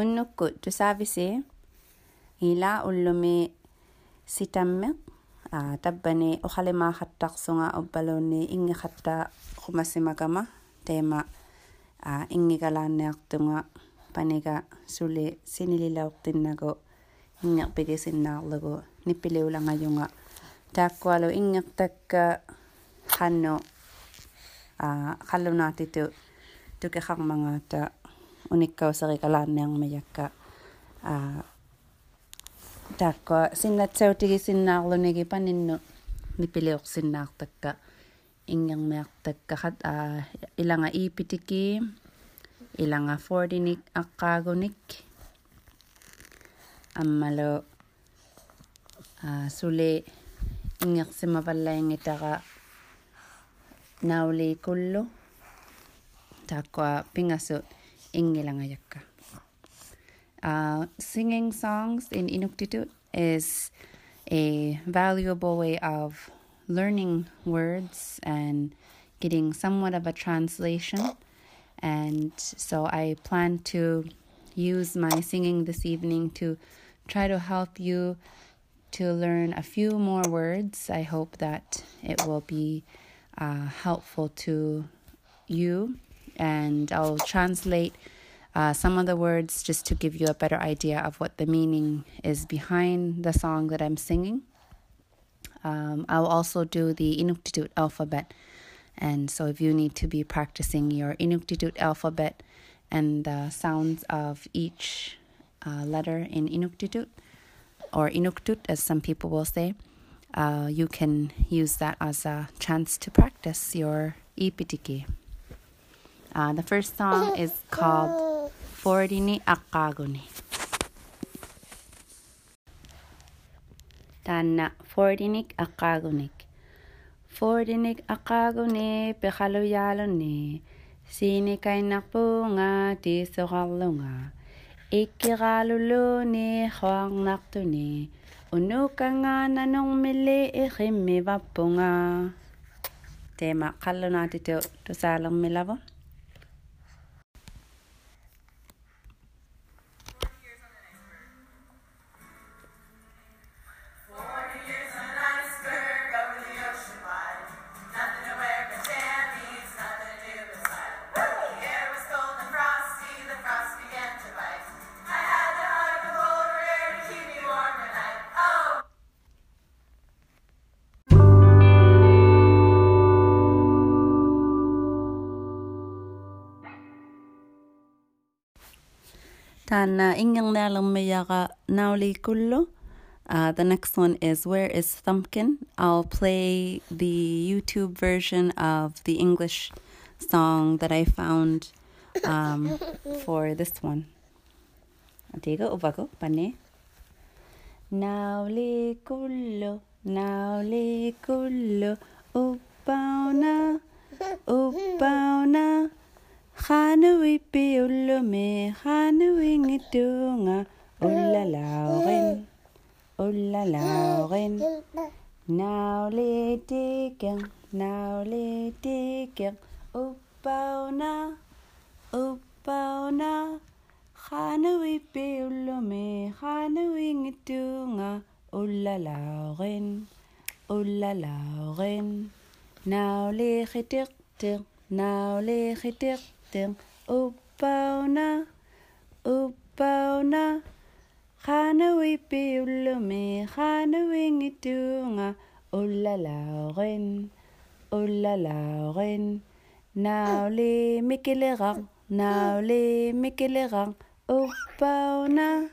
unnukku tusaavisi ila ullumi sitammeq tabbani uqalimaaqattaqsunga ubbaluunni ingiqatta qumasimagama teema ingigalaanniartunga paniga suli sinililauqtinnagu ingeqpigisinnaarlugu nippiliulangajunga taakkualu ingeqtakka qannu qallunaatitu tukexarmangaata a qallunaatitu tukiqarmangaata unikkauseriqalaanniarmayakka a taakkua sinnatsautigisinnаарlunigi paninnu nipiliorsinnaartakka ingermiartakkaqat a ilanga iipitiki ilanga fortinik aqqaagunik аммалу а сули ингерсимаваллаингитара наули куллу тааккуа пингасу Ingilangajakka. Uh, singing songs in Inuktitut is a valuable way of learning words and getting somewhat of a translation. And so I plan to use my singing this evening to try to help you to learn a few more words. I hope that it will be uh, helpful to you and I'll translate uh, some of the words just to give you a better idea of what the meaning is behind the song that I'm singing. Um, I'll also do the Inuktitut alphabet. And so, if you need to be practicing your Inuktitut alphabet and the sounds of each uh, letter in Inuktitut, or Inuktut, as some people will say, uh, you can use that as a chance to practice your Ipitiki. Uh, the first song is called Fordini Akaguni. Tanna Fordinik Akagunik. Fordinik Akaguni Pehaluyaluni. Sini kainakpunga tisokalunga. Ikiraluluni hoang naktuni. Unukanga nanong mili ikhimi vapunga. Tema kalunati to to salang milavo. Tana ingernalermiyaga nauli kullu. Uh, the next one is Where is Thumbkin? I'll play the YouTube version of the English song that I found um, for this one. Pane. Nauli kullu, nauli kullu, upauna, upauna. Hanui pe ulome, hanui ngitunga, ulla lauren, ulla lauren. Now letiken, now letiken, uppauna, uppauna. Hanui pe ulome, hanui ngitunga, ulla ulla. Now letiken, now letiken. Tik, upauna, upauna. Hanui piulume, hanui ngitunga, ulalaurin, ulalaurin. Nauli mikilerang, nauli mikilerang, upauna,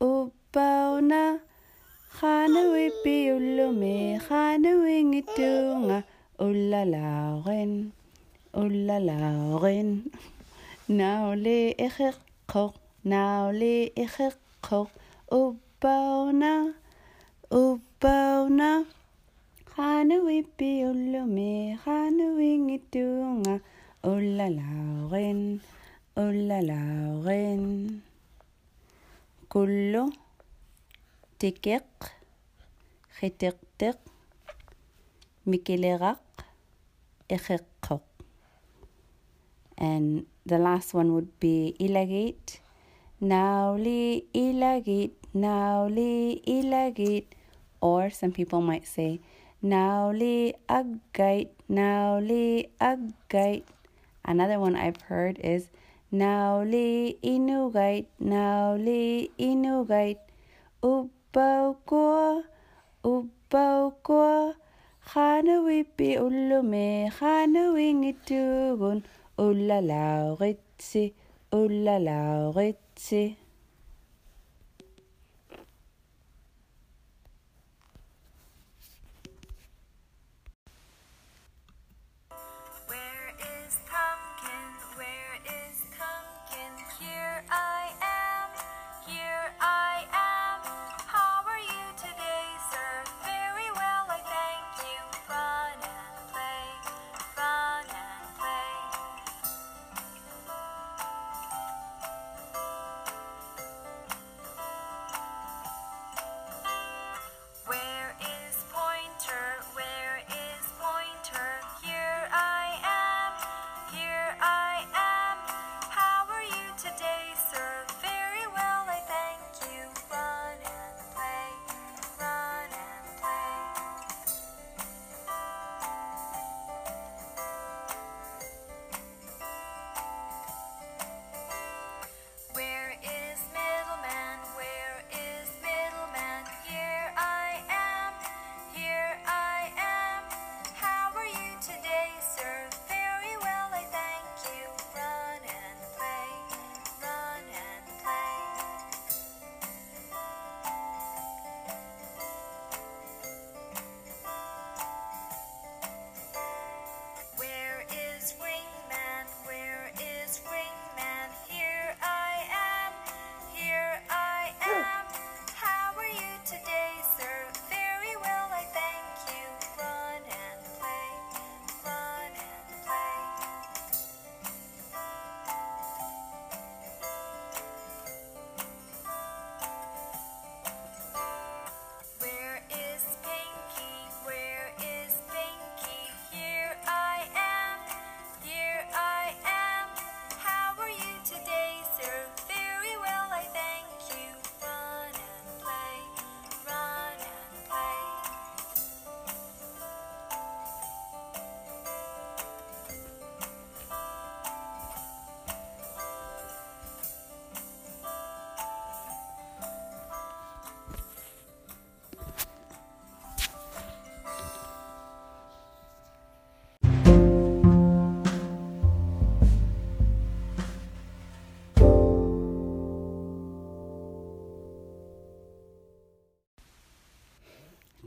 upauna. Hanui piulume, Olala, Oren. Naole echer kor. Naole echer kor. Obaona. Obaona. Hanui pi olome. Hanui ngitunga. Olala, Oren. Olala, Oren. Kolo. Tekek. Getertek. Mikeleraq. Echer kor. And the last one would be ilagate, Nauli ilagit, nauli ilagit. Or some people might say, Nauli aggait, nauli aggait. Another one I've heard is, Nauli inugait, nauli inugait. oh là là, rete, oh là là, rete.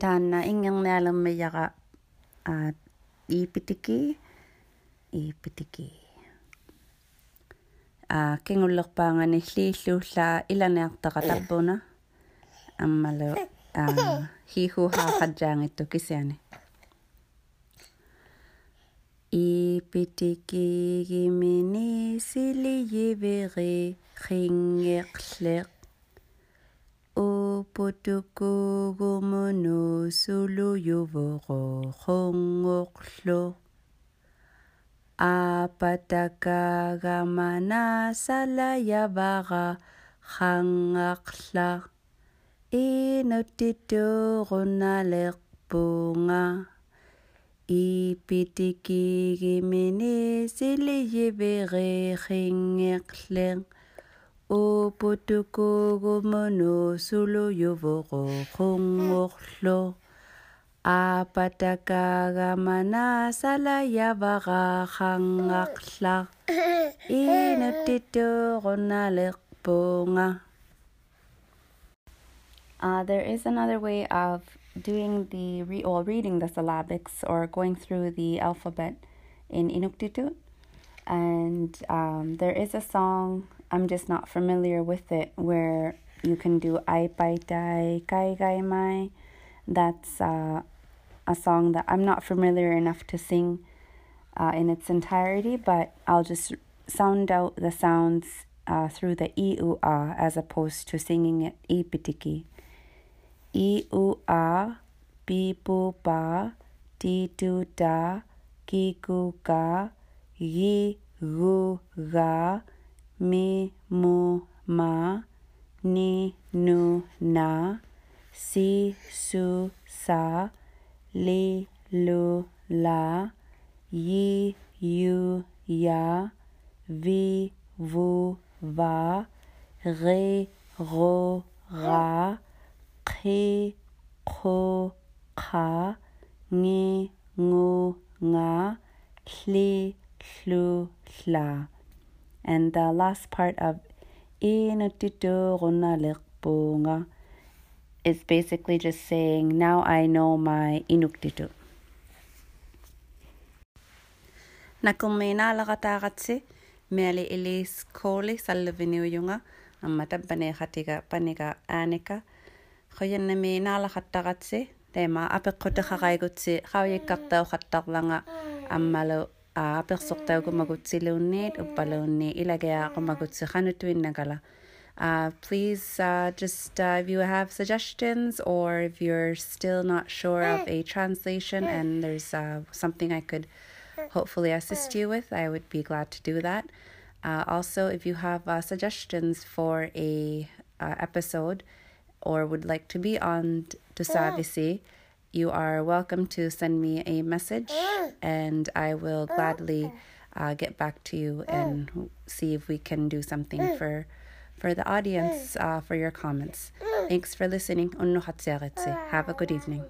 таанна. Ингерниалермияра аа иипитики иипитики аа кингуллерпаангани лииллууллаа иланиартара э. тарпуна аммалу аа хихуха хаджаангитту кисяни ипитикигимини силиивери хингерлек potoko gomono sulu yuvoro hongoklo. Apataka gamana salayavaga hangakla. Inotito ronalekpunga. Ipitiki gimini sili yivere hingekleng khangaqla inutiturunaleqpunga ipitikigimini siliyivere khingeqleng uputukugumunu suluyuvoro khongoqlo apatakagamana salayavaga khangaqla inutiturunaleqpunga Uh, there is another way of doing the re- or reading the syllabics or going through the alphabet in Inuktitut. And um, there is a song, I'm just not familiar with it, where you can do Ai Pai Tai Kai Gai Mai. That's uh, a song that I'm not familiar enough to sing uh, in its entirety, but I'll just sound out the sounds uh, through the i u a as opposed to singing it i pitiki. I u a, pi pu pa, ti tu ta, ki gu ga, mi mu ma, ni, nu, na, si, su, sa, li, lu, la, yi, yu, ya, vi, vu, va, re, ro, ra, qi, qo, qa, ngi, ngu, nga, hli, hlu, hla. And the last part of inutitu runaliqpunga is basically just saying, now I know my inuktitu. Nakumina laqataqatsi meali ilis kooli sallaviniujunga amma tabbane khatiga paniga aanika khoyanna mina laqattaqatsi teema apeqqutakhaqaigutsi qauyikkartau khattarlanga ammalu apersortaugumagutsiluunniit uppaluunni ilagiaqumagutsikhanutuinnakala uh, please uh, just uh, if you have suggestions or if you're still not sure of a translation and there's uh, something I could hopefully assist you with, I would be glad to do that. Uh, also, if you have uh, suggestions for a uh, episode or would like to be on Tusavisi, you are welcome to send me a message and I will gladly uh, get back to you and see if we can do something for for the audience uh, for your comments. Thanks for listening. Have a good evening.